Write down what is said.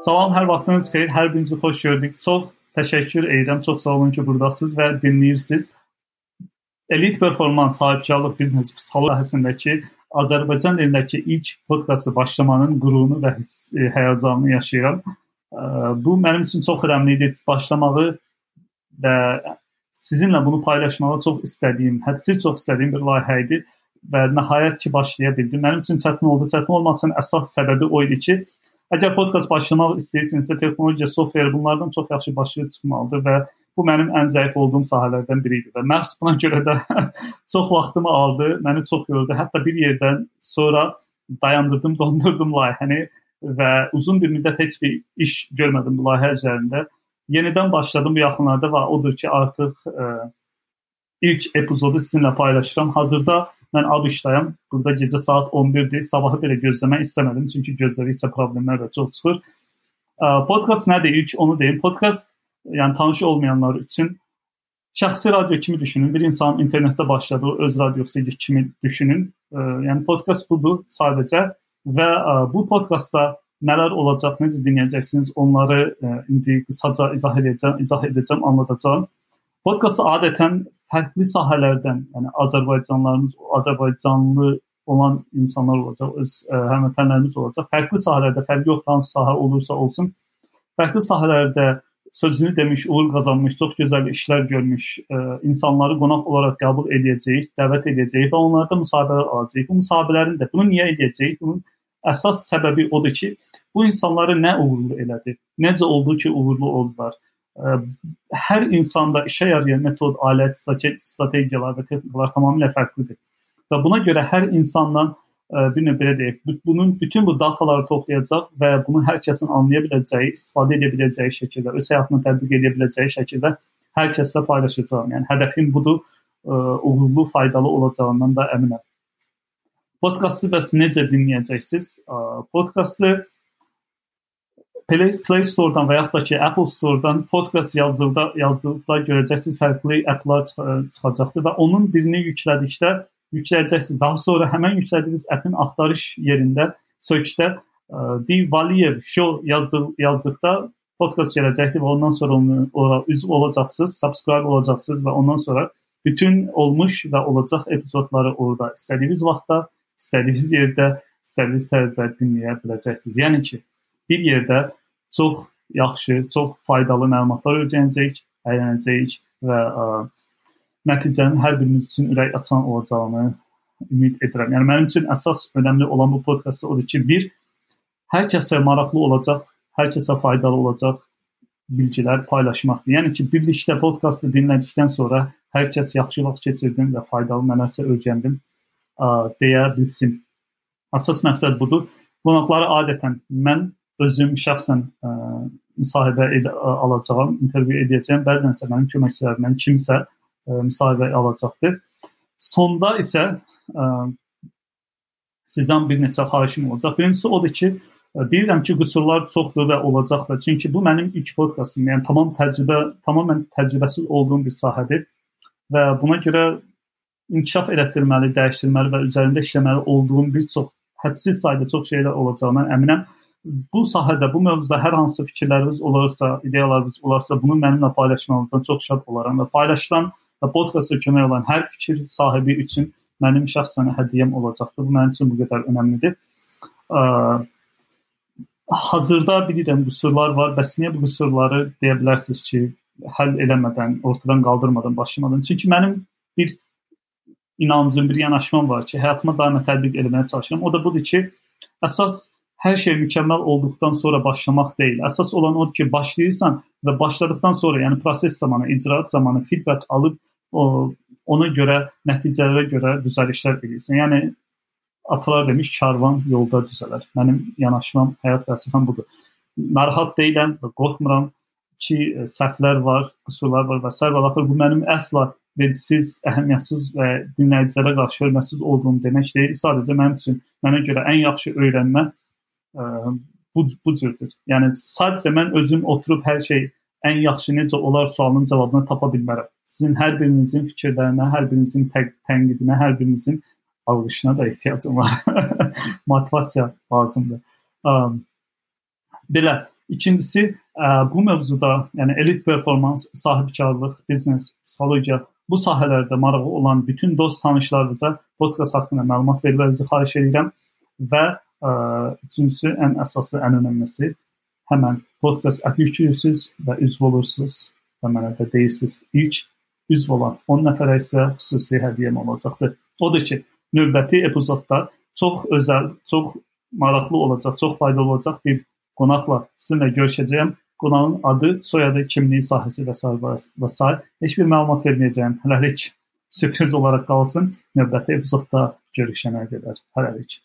Salam, hər vaxtınız xeyir. Hər birinizi xoş gördük. Çox təşəkkür edirəm. Çox sağ olun ki, burdasınız və dinləyirsiniz. Elit performans sahibkarlıq biznes sahəsindəki Azərbaycan dilindəki ilk podkastı başlamanın qürurunu və hiss, e, həyəcanını yaşayıram. E, bu mənim üçün çox önəmli idi. Başlamağı və sizinlə bunu paylaşmağı çox istədiyim, hədsiz çox istədiyim bir layihə idi və nəhayət ki başlaya bildim. Mənim üçün çətin oldu. Çətin olmasının əsas səbəbi o idi ki, Əgər podkast başlamaq istəyirsinizsə, texnologiya, software bunlardan çox yaxşı başa çıxmalıdır və bu mənim ən zəif olduğum sahələrdən biri idi və məhz buna görə də çox vaxtımı aldı, məni çox yordu. Hətta bir yerdən sonra dayandırdım, dondurdum layihəni və uzun bir müddət heç bir iş görmədim bu layihə üzərində. Yenidən başladım bu yaxınlarda və odur ki, artıq ə, e, ilk epizodu sizinlə paylaşıram. Hazırda Mən ABŞ-dayam. Burada gecə saat 11-dir. Sabahı belə gözləmək istəmədim, çünki gözlədikcə problemlər də çox çıxır. Podkast nədir? İlk onu deyim. Podkast yəni tanış olmayanlar üçün şəxsi radio kimi düşünün. Bir insan internetdə başladığı öz radiosu kimi düşünün. Yəni podkast budur sadəcə və bu podkastda nələr olacaq, necə dinləyəcəksiniz, onları indi qısaca izah edəcəm, izah edəcəm, anlatacağam. Podkast adətən fərqli sahələrdən, yəni Azərbaycanlılarımız, Azərbaycanlı olan insanlar olacaq, öz ə, e, həmvətənlərimiz olacaq. Fərqli sahələrdə, fərqli yox hansı sahə olursa olsun, fərqli sahələrdə sözünü demiş, uğur qazanmış, çox gözəl işlər görmüş ə, e, insanları qonaq olaraq qəbul edəcəyik, dəvət edəcəyik və onlardan müsahibələr alacağıq. Bu müsahibələrin də bunu niyə edəcəyik? Bunun əsas səbəbi odur ki, bu insanları nə uğurlu elədi? Necə oldu ki, uğurlu oldular? Hər insanda işə yarayan metod, alət, strategiyalar və texnikalar tamamilə fərqlidir. Və buna görə hər insandan bir növ belə deyək, bunun bütün bu dataları toplayacaq və bunu hər kəsin anlaya biləcəyi, istifadə edə biləcəyi şəkildə, öz həyatına tətbiq edə biləcəyi şəkildə hər kəslə paylaşacağam. Yəni hədəfim budur, uğurlu, faydalı olacağından da əminəm. Podkastı bəs necə dinləyəcəksiniz? Podkastı Play, Store-dan və yaxud da ki, Apple Store-dan podkast yazdıqda yazdıqda görəcəksiniz fərqli applar çıxacaqdır və onun birini yüklədikdə yükləyəcəksiniz. Daha sonra həmin yüklədiyiniz appin axtarış yerində search-də Div Valiyev show yazdıq, yazdıqda podkast gələcəkdir və ondan sonra onu ora üzv olacaqsınız, subscribe olacaqsınız və ondan sonra bütün olmuş və olacaq epizodları orada istədiyiniz vaxtda, istədiyiniz yerdə, istədiyiniz tərzdə dinləyə biləcəksiniz. Yəni ki, bir yerdə çox yaxşı, çox faydalı məlumatlar öyrənəcəyik, əylənəcəyik və ə, nəticənin hər birimiz üçün ürək açan olacağını ümid edirəm. Yəni mənim üçün əsas önəmli olan bu podkastda odur ki, bir hər kəsə maraqlı olacaq, hər kəsə faydalı olacaq bilgilər paylaşmaqdır. Yəni ki, birlikdə podkastı dinlədikdən sonra hər kəs yaxşı vaxt keçirdim və faydalı nələrsə öyrəndim ə, deyə bilsin. Əsas məqsəd budur. Qonaqları adətən mən özüm şəxsən ə, müsahibə edə, alacağam, intervyu edəcəyəm. Bəzən isə mənim köməkçilərimdən kimsə ə, müsahibə alacaqdır. Sonda isə ə, sizdən bir neçə xahişim olacaq. Birincisi odur ki, bilirəm ki, qüsurlar çoxdur və olacaq da. Çünki bu mənim ilk podkastım, yəni tamam təcrübə, tamamilə təcrübəsiz olduğum bir sahədir və buna görə inkişaf elətdirməli, dəyişdirməli və üzərində işləməli olduğum bir çox hədsiz sayda çox şeylər olacağından əminəm bu sahədə, bu mövzuda hər hansı fikirləriniz olarsa, ideyalarınız olarsa, bunu mənimlə paylaşmanızdan çox şad olaram və paylaşılan və podkasta kömək olan hər fikir sahibi üçün mənim şəxsən hədiyyəm olacaqdır. Bu mənim üçün bu qədər önəmlidir. Ə, hazırda bilirəm qüsurlar var. Bəs niyə bu qüsurları deyə bilərsiniz ki, həll eləmədən, ortadan qaldırmadan başlamadan? Çünki mənim bir inancım, bir yanaşmam var ki, həyatıma daima tətbiq etməyə çalışıram. O da budur ki, əsas hər şey mükəmməl olduqdan sonra başlamaq deyil. Əsas olan odur ki, başlayırsan və başladıqdan sonra, yəni proses zamanı, icraat zamanı feedback alıb o ona görə nəticələrə görə düzəlişlər edirsən. Yəni atalar demiş, karvan yolda düzələr. Mənim yanaşmam, həyat fəlsəfəm budur. Narahat deyiləm qorxmuram ki, səhvlər var, qüsurlar var və s. və axır bu mənim əsla vecsiz, əhəmiyyətsiz və dinləyicilərə qarşı hörmətsiz olduğum demək deyil. Sadəcə mənim üçün mənə görə ən yaxşı öyrənmə bu bu cürdür. Yəni sadəcə mən özüm oturub hər şey ən yaxşı necə olar sualının cavabını tapa bilmərəm. Sizin hər birinizin fikirlərinə, hər birinizin tənqidinə, hər birinizin alqışına da ehtiyacım var. Motivasiya lazımdır. Um, belə İkincisi, ə, bu mövzuda, yəni elit performans, sahibkarlıq, biznes, psixologiya bu sahələrdə marağı olan bütün dost tanışlarınıza podkast haqqında məlumat vermənizi xahiş edirəm və ə, üçüncüsü, ən əsası, ən önəmlisi, həmən podkast app yükləyirsiz və üzv olursunuz və mənə də deyirsiniz, ilk üzv olan 10 nəfərə isə xüsusi hədiyyəm olacaqdır. Odur ki, növbəti epizodda çox özəl, çox maraqlı olacaq, çox faydalı olacaq bir qonaqla sizinlə görüşəcəyəm. Qonağın adı, soyadı, kimliyi, sahəsi və s. və s. Heç bir məlumat verməyəcəyəm. Hələlik sürpriz olaraq qalsın. Növbəti epizodda görüşənə qədər. Hələlik.